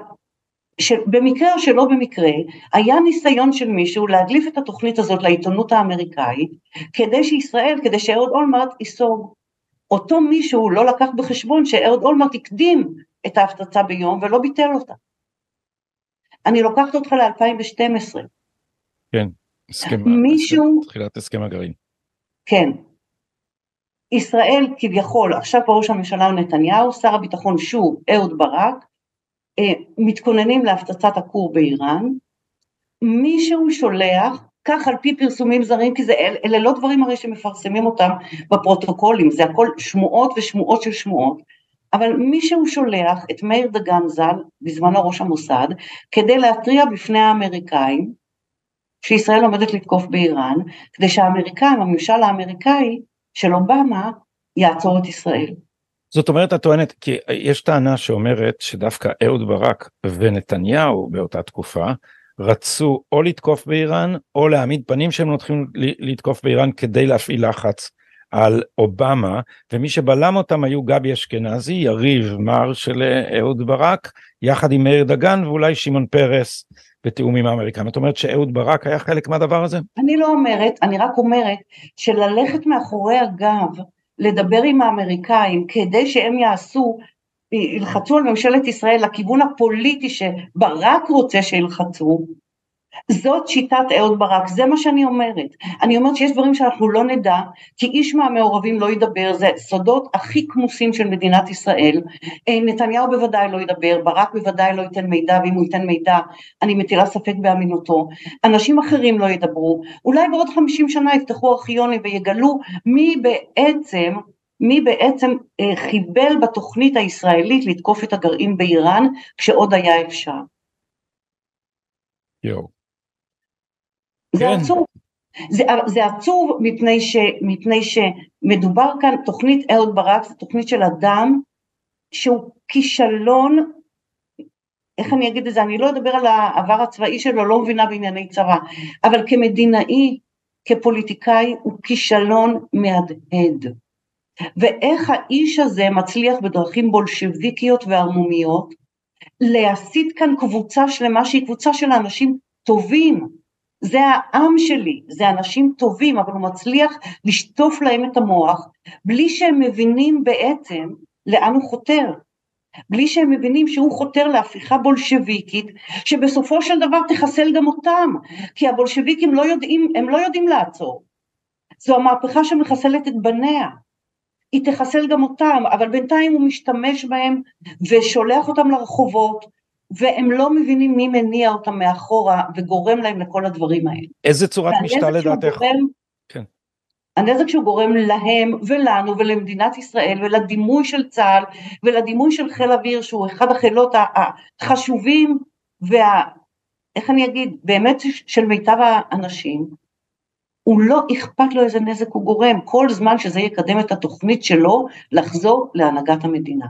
שבמקרה או שלא במקרה, היה ניסיון של מישהו להדליף את התוכנית הזאת לעיתונות האמריקאית, כדי שישראל, כדי שאהוד אולמרט ייסוג. אותו מישהו לא לקח בחשבון שאהוד אולמרט הקדים את ההפצצה ביום ולא ביטל אותה. אני לוקחת אותך ל-2012. כן, הסכם, מישהו... תחילת הסכם הגרעין. כן. ישראל כביכול, עכשיו ראש הממשלה נתניהו, שר הביטחון שוב אהוד ברק, אה, מתכוננים להפצצת הכור באיראן, מישהו שולח, כך על פי פרסומים זרים, כי זה, אל, אלה לא דברים הרי שמפרסמים אותם בפרוטוקולים, זה הכל שמועות ושמועות של שמועות, אבל מישהו שולח את מאיר דגן ז"ל, בזמנו ראש המוסד, כדי להתריע בפני האמריקאים שישראל עומדת לתקוף באיראן, כדי שהאמריקאים, הממשל האמריקאי של אובמה, יעצור את ישראל. זאת אומרת את טוענת כי יש טענה שאומרת שדווקא אהוד ברק ונתניהו באותה תקופה רצו או לתקוף באיראן או להעמיד פנים שהם הולכים לתקוף באיראן כדי להפעיל לחץ על אובמה ומי שבלם אותם היו גבי אשכנזי יריב מר של אהוד ברק יחד עם מאיר דגן ואולי שמעון פרס בתיאום עם האמריקאים. את אומרת שאהוד ברק היה חלק מהדבר הזה? אני לא אומרת, אני רק אומרת שללכת מאחורי הגב לדבר עם האמריקאים כדי שהם יעשו, ילחצו על ממשלת ישראל לכיוון הפוליטי שברק רוצה שילחצו, זאת שיטת אהוד ברק, זה מה שאני אומרת. אני אומרת שיש דברים שאנחנו לא נדע, כי איש מהמעורבים לא ידבר, זה סודות הכי כמוסים של מדינת ישראל. אה, נתניהו בוודאי לא ידבר, ברק בוודאי לא ייתן מידע, ואם הוא ייתן מידע, אני מטילה ספק באמינותו. אנשים אחרים לא ידברו. אולי בעוד חמישים שנה יפתחו ארכיונים ויגלו מי בעצם מי בעצם אה, חיבל בתוכנית הישראלית לתקוף את הגרעין באיראן כשעוד היה אפשר. יואו. זה כן. עצוב. זה, זה עצוב מפני, ש, מפני שמדובר כאן, תוכנית אהוד ברק זו תוכנית של אדם שהוא כישלון, איך אני אגיד את זה, אני לא אדבר על העבר הצבאי שלו, לא מבינה בענייני צבא, אבל כמדינאי, כפוליטיקאי, הוא כישלון מהדהד. ואיך האיש הזה מצליח בדרכים בולשביקיות וערמומיות להסיט כאן קבוצה שלמה שהיא קבוצה של אנשים טובים, זה העם שלי, זה אנשים טובים, אבל הוא מצליח לשטוף להם את המוח, בלי שהם מבינים בעצם לאן הוא חותר. בלי שהם מבינים שהוא חותר להפיכה בולשביקית, שבסופו של דבר תחסל גם אותם, כי הבולשביקים לא יודעים, הם לא יודעים לעצור. זו המהפכה שמחסלת את בניה. היא תחסל גם אותם, אבל בינתיים הוא משתמש בהם ושולח אותם לרחובות, והם לא מבינים מי מניע אותם מאחורה וגורם להם לכל הדברים האלה. איזה צורת משטר לדעתך? כן. הנזק שהוא גורם להם ולנו ולמדינת ישראל ולדימוי של צה"ל ולדימוי של חיל אוויר שהוא אחד החילות החשובים וה... איך אני אגיד, באמת של מיטב האנשים, הוא לא אכפת לו איזה נזק הוא גורם, כל זמן שזה יקדם את התוכנית שלו לחזור להנהגת המדינה.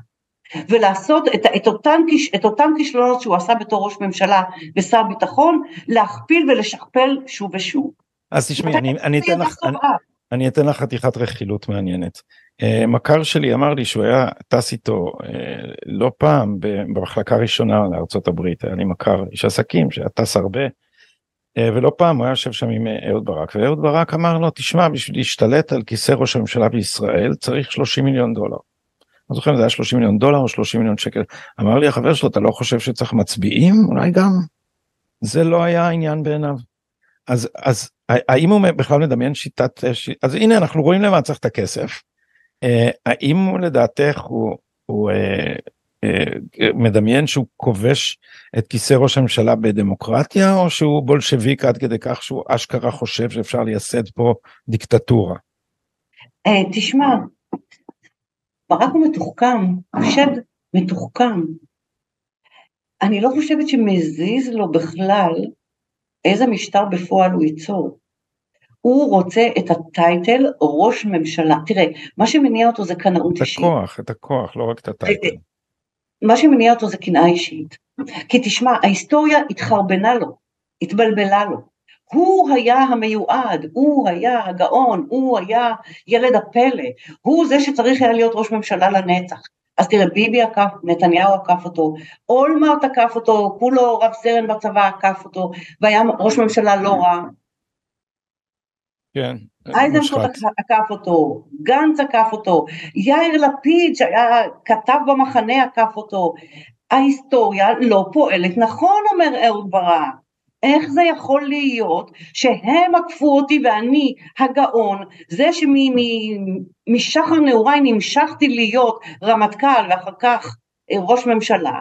ולעשות את, את, אותן, את אותם כישלונות שהוא עשה בתור ראש ממשלה ושר ביטחון, להכפיל ולשכפל שוב ושוב. אז תשמעי, אני, אני, אתן לך, אני, אני אתן לך חתיכת רכילות מעניינת. Uh, מכר שלי אמר לי שהוא היה טס איתו uh, לא פעם במחלקה ראשונה לארצות הברית, היה לי מכר איש עסקים שהיה טס הרבה, uh, ולא פעם הוא היה יושב שם עם אהוד ברק, ואהוד ברק אמר לו, תשמע, בשביל להשתלט על כיסא ראש הממשלה בישראל צריך 30 מיליון דולר. לא זוכר אם זה היה 30 מיליון דולר או 30 מיליון שקל. אמר לי החבר שלו, אתה לא חושב שצריך מצביעים? אולי גם. זה לא היה העניין בעיניו. אז, אז האם הוא בכלל מדמיין שיטת, אז הנה אנחנו רואים למה צריך את הכסף. אה, האם לדעתך הוא, הוא אה, אה, מדמיין שהוא כובש את כיסא ראש הממשלה בדמוקרטיה או שהוא בולשביק עד כדי כך שהוא אשכרה חושב שאפשר לייסד פה דיקטטורה? אה, תשמע, ברק הוא מתוחכם, חושד מתוחכם. אני לא חושבת שמזיז לו בכלל איזה משטר בפועל הוא ייצור. הוא רוצה את הטייטל ראש ממשלה. תראה, מה שמניע אותו זה קנאות אישית. את הכוח, את הכוח, לא רק את הטייטל. מה שמניע אותו זה קנאה אישית. כי תשמע, ההיסטוריה התחרבנה לו, התבלבלה לו. הוא היה המיועד, הוא היה הגאון, הוא היה ילד הפלא, הוא זה שצריך היה להיות ראש ממשלה לנצח. אז תראה, ביבי עקף, נתניהו עקף אותו, אולמרט עקף אותו, כולו רב סרן בצבא עקף אותו, והיה ראש ממשלה לא רע. כן, אייזנקוט עקף אותו, גנץ עקף אותו, יאיר לפיד שהיה כתב במחנה עקף אותו. ההיסטוריה לא פועלת נכון, אומר אהוד ברק. איך זה יכול להיות שהם עקפו אותי ואני הגאון, זה שמשחר נעוריי נמשכתי להיות רמטכ"ל ואחר כך ראש ממשלה,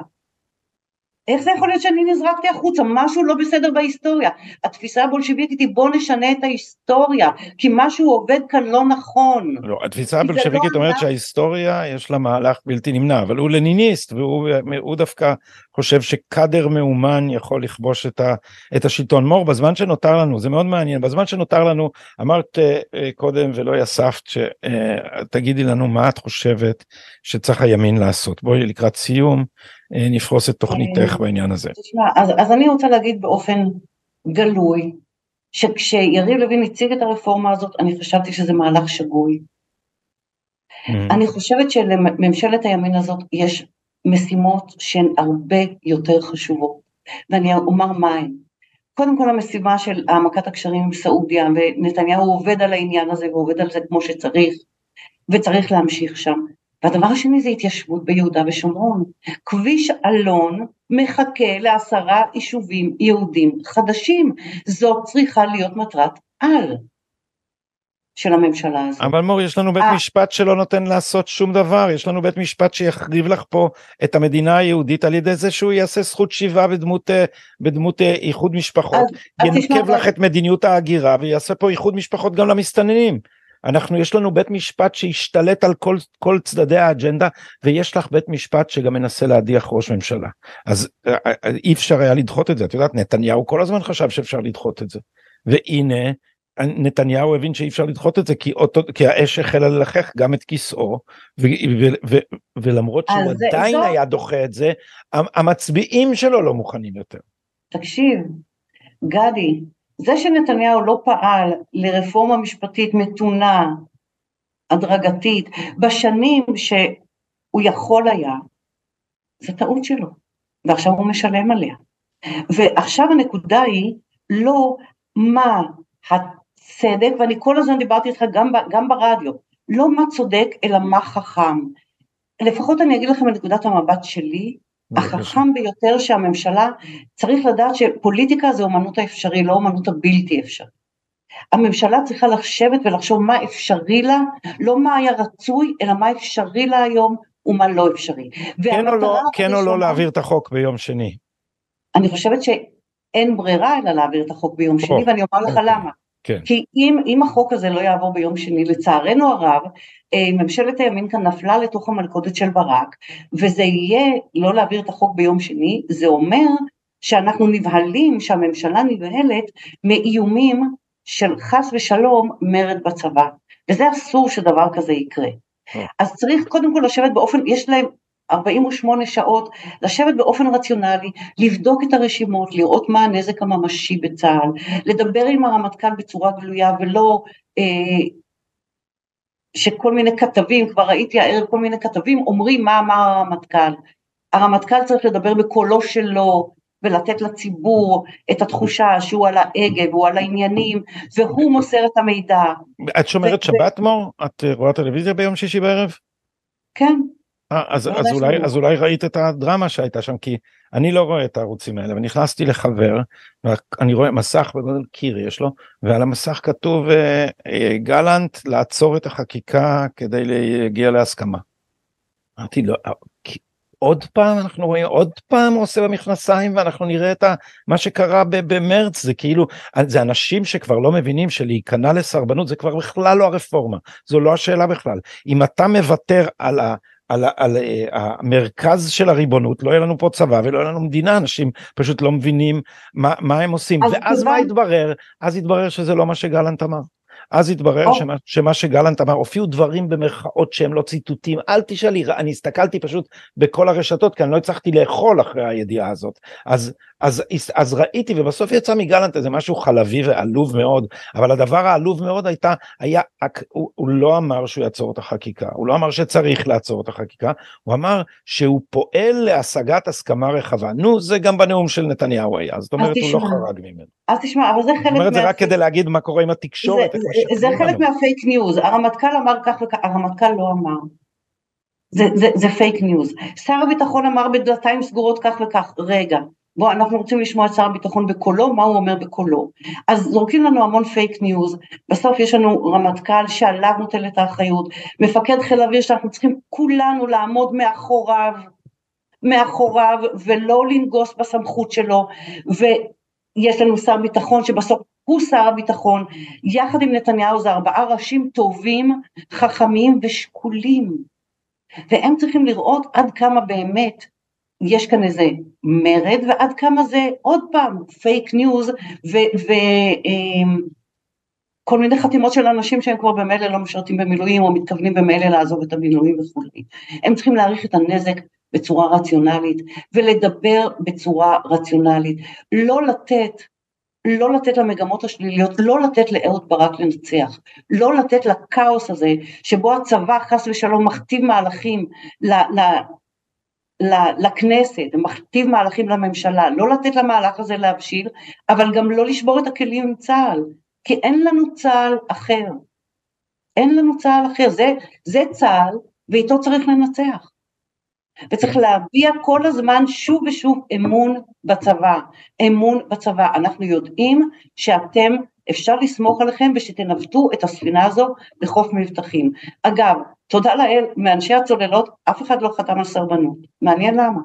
איך זה יכול להיות שאני נזרקתי החוצה? משהו לא בסדר בהיסטוריה. התפיסה הבולשביקית היא בוא נשנה את ההיסטוריה, כי משהו עובד כאן לא נכון. לא, התפיסה הבולשביקית לא אומרת שההיסטוריה יש לה מהלך בלתי נמנע, אבל הוא לניניסט והוא דווקא חושב שקאדר מאומן יכול לכבוש את, ה, את השלטון. מור, בזמן שנותר לנו, זה מאוד מעניין, בזמן שנותר לנו, אמרת uh, קודם ולא יספת, שתגידי uh, לנו מה את חושבת שצריך הימין לעשות. בואי לקראת סיום. אה, נפרוס את תוכניתך בעניין הזה. תשמע, אז, אז אני רוצה להגיד באופן גלוי, שכשיריב לוין הציג את הרפורמה הזאת, אני חשבתי שזה מהלך שגוי. Mm-hmm. אני חושבת שלממשלת הימין הזאת יש משימות שהן הרבה יותר חשובות, ואני אומר מהן. קודם כל המשימה של העמקת הקשרים עם סעודיה, ונתניהו עובד על העניין הזה ועובד על זה כמו שצריך, וצריך להמשיך שם. והדבר השני זה התיישבות ביהודה ושומרון. כביש אלון מחכה לעשרה יישובים יהודים חדשים. זאת צריכה להיות מטרת על של הממשלה הזאת. אבל מור, יש לנו בית 아... אה. משפט שלא נותן לעשות שום דבר, יש לנו בית משפט שיחריב לך פה את המדינה היהודית על ידי זה שהוא יעשה זכות שיבה בדמות, אה, בדמות אה, איחוד משפחות, ינקב לך את מדיניות ההגירה ויעשה פה איחוד משפחות גם למסתננים. אנחנו יש לנו בית משפט שהשתלט על כל, כל צדדי האג'נדה ויש לך בית משפט שגם מנסה להדיח ראש ממשלה אז אה, אה, אה, אי אפשר היה לדחות את זה את יודעת נתניהו כל הזמן חשב שאפשר לדחות את זה והנה נתניהו הבין שאי אפשר לדחות את זה כי, אותו, כי האש החלה ללחך גם את כיסאו ו, ו, ו, ולמרות שהוא עדיין זו... היה דוחה את זה המצביעים שלו לא מוכנים יותר. תקשיב גדי זה שנתניהו לא פעל לרפורמה משפטית מתונה, הדרגתית, בשנים שהוא יכול היה, זה טעות שלו, ועכשיו הוא משלם עליה. ועכשיו הנקודה היא לא מה הצדק, ואני כל הזמן דיברתי איתך גם, גם ברדיו, לא מה צודק, אלא מה חכם. לפחות אני אגיד לכם מנקודת המבט שלי, החכם ביותר שהממשלה, צריך לדעת שפוליטיקה זה אומנות האפשרי, לא אומנות הבלתי אפשרי. הממשלה צריכה לשבת ולחשוב מה אפשרי לה, לא מה היה רצוי, אלא מה אפשרי לה היום ומה לא אפשרי. כן או לא, כן או לא להעביר את החוק ביום שני? אני חושבת שאין ברירה אלא להעביר את החוק ביום שני, ואני אומר לך אוקיי. למה. כן. כי אם, אם החוק הזה לא יעבור ביום שני, לצערנו הרב, אה, ממשלת הימין כאן נפלה לתוך המלכודת של ברק, וזה יהיה לא להעביר את החוק ביום שני, זה אומר שאנחנו נבהלים, שהממשלה נבהלת מאיומים של חס ושלום מרד בצבא, וזה אסור שדבר כזה יקרה. אה. אז צריך קודם כל לשבת באופן, יש להם 48 שעות, לשבת באופן רציונלי, לבדוק את הרשימות, לראות מה הנזק הממשי בצה"ל, לדבר עם הרמטכ"ל בצורה גלויה ולא אה, שכל מיני כתבים, כבר ראיתי הערב כל מיני כתבים אומרים מה אמר הרמטכ"ל. הרמטכ"ל צריך לדבר בקולו שלו ולתת לציבור את התחושה שהוא על ההגה והוא על העניינים והוא מוסר את המידע. את שומרת ו- שבת מור? את רואה טלוויזיה ביום שישי בערב? כן. אה, אז, אז, אולי, אז אולי ראית את הדרמה שהייתה שם כי אני לא רואה את הערוצים האלה ונכנסתי לחבר ואני רואה מסך בגודל קיר יש לו ועל המסך כתוב אה, אה, גלנט לעצור את החקיקה כדי להגיע להסכמה. אמרתי לו עוד פעם אנחנו רואים עוד פעם הוא עושה במכנסיים ואנחנו נראה את מה שקרה במרץ זה כאילו זה אנשים שכבר לא מבינים שלהיכנע לסרבנות זה כבר בכלל לא הרפורמה זו לא השאלה בכלל אם אתה מוותר על ה... על, על, uh, המרכז של הריבונות לא יהיה לנו פה צבא ולא יהיה לנו מדינה אנשים פשוט לא מבינים מה, מה הם עושים. ואז מה התברר? אז התברר שזה לא מה שגלנט אמר. אז התברר oh. שמה, שמה שגלנט אמר הופיעו דברים במרכאות שהם לא ציטוטים. אל תשאלי אני הסתכלתי פשוט בכל הרשתות כי אני לא הצלחתי לאכול אחרי הידיעה הזאת. אז אז, אז ראיתי ובסוף יצא מגלנט איזה משהו חלבי ועלוב מאוד אבל הדבר העלוב מאוד הייתה היה הוא, הוא לא אמר שהוא יעצור את החקיקה הוא לא אמר שצריך לעצור את החקיקה הוא אמר שהוא פועל להשגת הסכמה רחבה נו זה גם בנאום של נתניהו היה זאת אומרת הוא לא חרג ממנו. אז תשמע אבל זה חלק. זאת אומרת זה רק כדי להגיד מה קורה עם התקשורת. זה, זה, זה חלק מה fake news הרמטכ"ל אמר כך וכך הרמטכ"ל לא אמר. זה, זה, זה fake news. שר הביטחון אמר בדלתיים סגורות כך וכך, רגע, בוא אנחנו רוצים לשמוע את שר הביטחון בקולו, מה הוא אומר בקולו. אז זורקים לנו המון fake news, בסוף יש לנו רמטכ"ל שעליו נוטלת האחריות, מפקד חיל האוויר שאנחנו צריכים כולנו לעמוד מאחוריו, מאחוריו ולא לנגוס בסמכות שלו, ויש לנו שר ביטחון שבסוף הוא שר הביטחון, יחד עם נתניהו זה ארבעה ראשים טובים, חכמים ושקולים, והם צריכים לראות עד כמה באמת יש כאן איזה מרד ועד כמה זה עוד פעם fake news וכל מיני חתימות של אנשים שהם כבר במילא לא משרתים במילואים או מתכוונים במילא לעזוב את המילואים וכולי. הם צריכים להעריך את הנזק בצורה רציונלית ולדבר בצורה רציונלית, לא לתת לא לתת למגמות השליליות, לא לתת לאהוד ברק לנצח, לא לתת לכאוס הזה שבו הצבא חס ושלום מכתיב מהלכים לכנסת, מכתיב מהלכים לממשלה, לא לתת למהלך הזה להבשיל, אבל גם לא לשבור את הכלים עם צה"ל, כי אין לנו צה"ל אחר. אין לנו צה"ל אחר, זה, זה צה"ל ואיתו צריך לנצח. וצריך להביע כל הזמן שוב ושוב אמון בצבא, אמון בצבא. אנחנו יודעים שאתם, אפשר לסמוך עליכם ושתנווטו את הספינה הזו לחוף מבטחים. אגב, תודה לאל, מאנשי הצוללות אף אחד לא חתם על סרבנות, מעניין למה.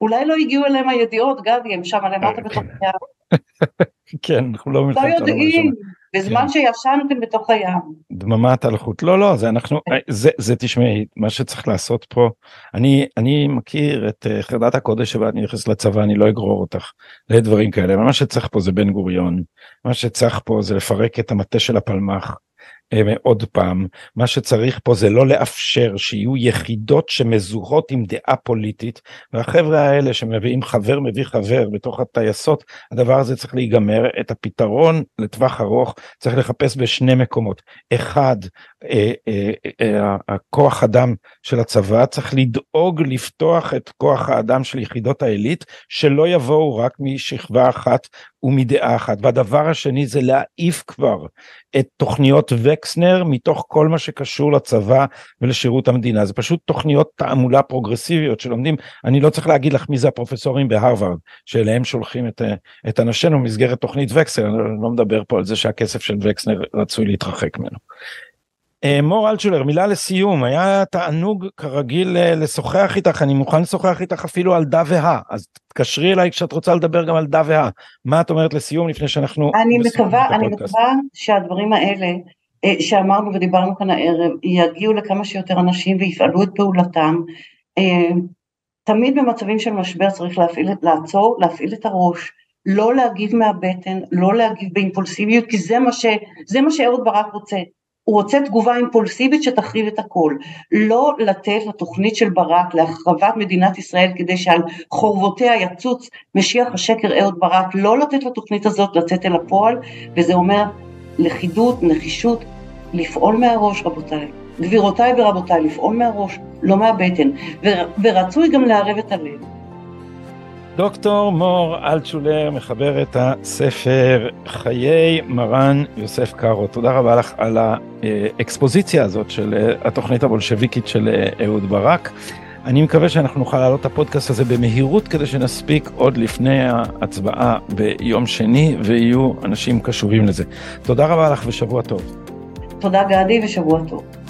אולי לא הגיעו אליהם הידיעות, גדי, הם שם למטה כן. בתוך הים. (laughs) כן, אנחנו לא מלחמת לא יודעים, בזמן כן. שישנתם בתוך הים. דממת הלכות, לא, לא, זה אנחנו, כן. זה, זה תשמעי, מה שצריך לעשות פה, אני, אני מכיר את אה, חרדת הקודש שבה אני נכנס לצבא, אני לא אגרור אותך לדברים כאלה, אבל מה שצריך פה זה בן גוריון, מה שצריך פה זה לפרק את המטה של הפלמ"ח. אה, עוד פעם, מה שצריך פה זה לא לאפשר שיהיו יחידות שמזוהות עם דעה פוליטית, והחבר'ה האלה שמביאים חבר מביא חבר בתוך הטייסות, הדבר הזה צריך להיגמר, את הפתרון לטווח ארוך צריך לחפש בשני מקומות. אחד, אה, אה, הכוח אדם של הצבא צריך לדאוג לפתוח את כוח האדם של יחידות העילית, שלא יבואו רק משכבה אחת ומדעה אחת. והדבר השני זה להעיף כבר את תוכניות וקסנר מתוך כל מה שקשור לצבא ולשירות המדינה. זה פשוט תוכניות תעמולה פרוגרסיביות שלומדים, אני לא צריך להגיד לך מי זה הפרופסורים בהרווארד, שאליהם שולחים את, את אנשינו במסגרת תוכנית וקסנר, אני לא מדבר פה על זה שהכסף של וקסנר רצוי להתרחק ממנו. אה, מור אלטשולר מילה לסיום היה תענוג כרגיל אה, לשוחח איתך אני מוכן לשוחח איתך אפילו על דה והא אז תקשרי אליי כשאת רוצה לדבר גם על דה והא מה את אומרת לסיום לפני שאנחנו אני מקווה אני מקווה שהדברים האלה אה, שאמרנו ודיברנו כאן הערב יגיעו לכמה שיותר אנשים ויפעלו את פעולתם. תמיד במצבים של משבר צריך להפעיל, לעצור להפעיל את הראש לא להגיב מהבטן לא להגיב באימפולסיביות כי זה מה, ש, זה מה שאהוד ברק רוצה הוא רוצה תגובה אימפולסיבית שתחריב את הכל, לא לתת לתוכנית של ברק להחרבת מדינת ישראל כדי שעל חורבותיה יצוץ משיח השקר אהוד ברק, לא לתת לתוכנית הזאת לצאת אל הפועל, וזה אומר לכידות, נחישות, לפעול מהראש רבותיי, גבירותיי ורבותיי, לפעול מהראש, לא מהבטן, ורצוי גם לערב את הלב. דוקטור מור אלטשולר מחבר את הספר חיי מרן יוסף קארו. תודה רבה לך על האקספוזיציה הזאת של התוכנית הבולשביקית של אהוד ברק. אני מקווה שאנחנו נוכל להעלות את הפודקאסט הזה במהירות כדי שנספיק עוד לפני ההצבעה ביום שני ויהיו אנשים קשובים לזה. תודה רבה לך ושבוע טוב. תודה גדי ושבוע טוב.